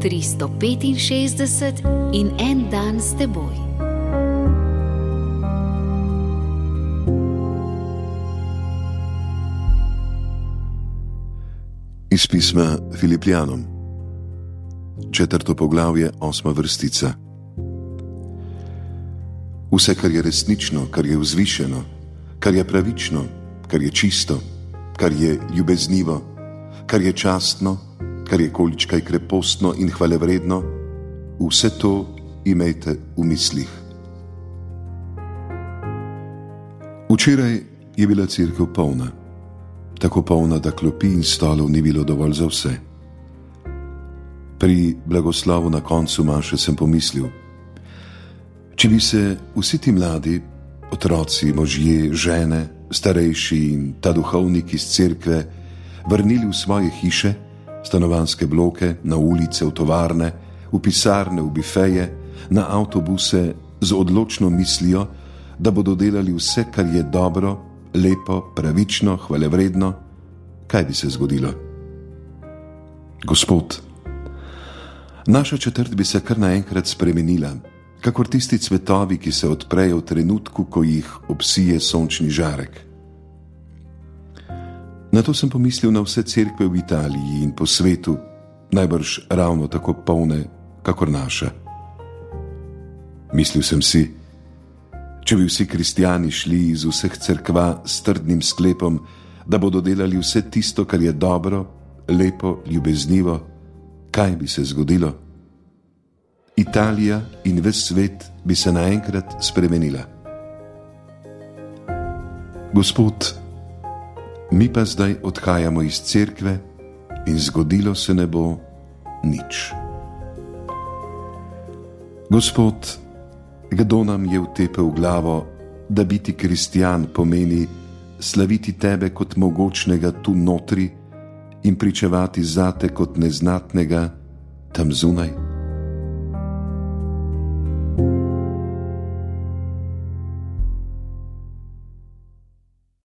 365 in en dan s teboj. Iz pisma Filipijanom, četrto poglavje, osma vrstica. Vse, kar je resnično, kar je vzvišeno, kar je pravično, kar je čisto, kar je ljubeznivo, kar je častno, kar je količkaj krepostno in hvale vredno, vse to imejte v mislih. Včeraj je bila crkva polna, tako polna, da klopi in stolov ni bilo dovolj za vse. Pri blagoslovu na koncu maše sem pomislil, če bi se vsi ti mladi, otroci, možje, žene, starejši in ta duhovnik iz cerkve vrnili v svoje hiše, stanovanske bloke, na ulice, v tovarne, v pisarne, v bifeje, na avtobuse z odločno mislijo, da bodo delali vse, kar je dobro, lepo, pravično, hvale vredno, kaj bi se zgodilo? Gospod, naša četrt bi se kar naenkrat spremenila, kakor tisti cvetovi, ki se odprejo v trenutku, ko jih obsije sončni žarek. Na to sem pomislil na vse cerkve v Italiji in po svetu, najbrž ravno tako polne, kakor naša. Mislil sem si, če bi vsi kristijani šli iz vseh cerkva s trdnim sklepom, da bodo delali vse tisto, kar je dobro, lepo, ljubeznivo, kaj bi se zgodilo? Italija in ves svet bi se naenkrat spremenila. Gospod, mi pa zdaj odhajamo iz cerkve in zgodilo se ne bo nič. Gospod, kdo nam je vtepel v glavo, da biti kristijan pomeni slaviti tebe kot mogočnega tu notri in pričevati zate kot neznatnega tam zunaj?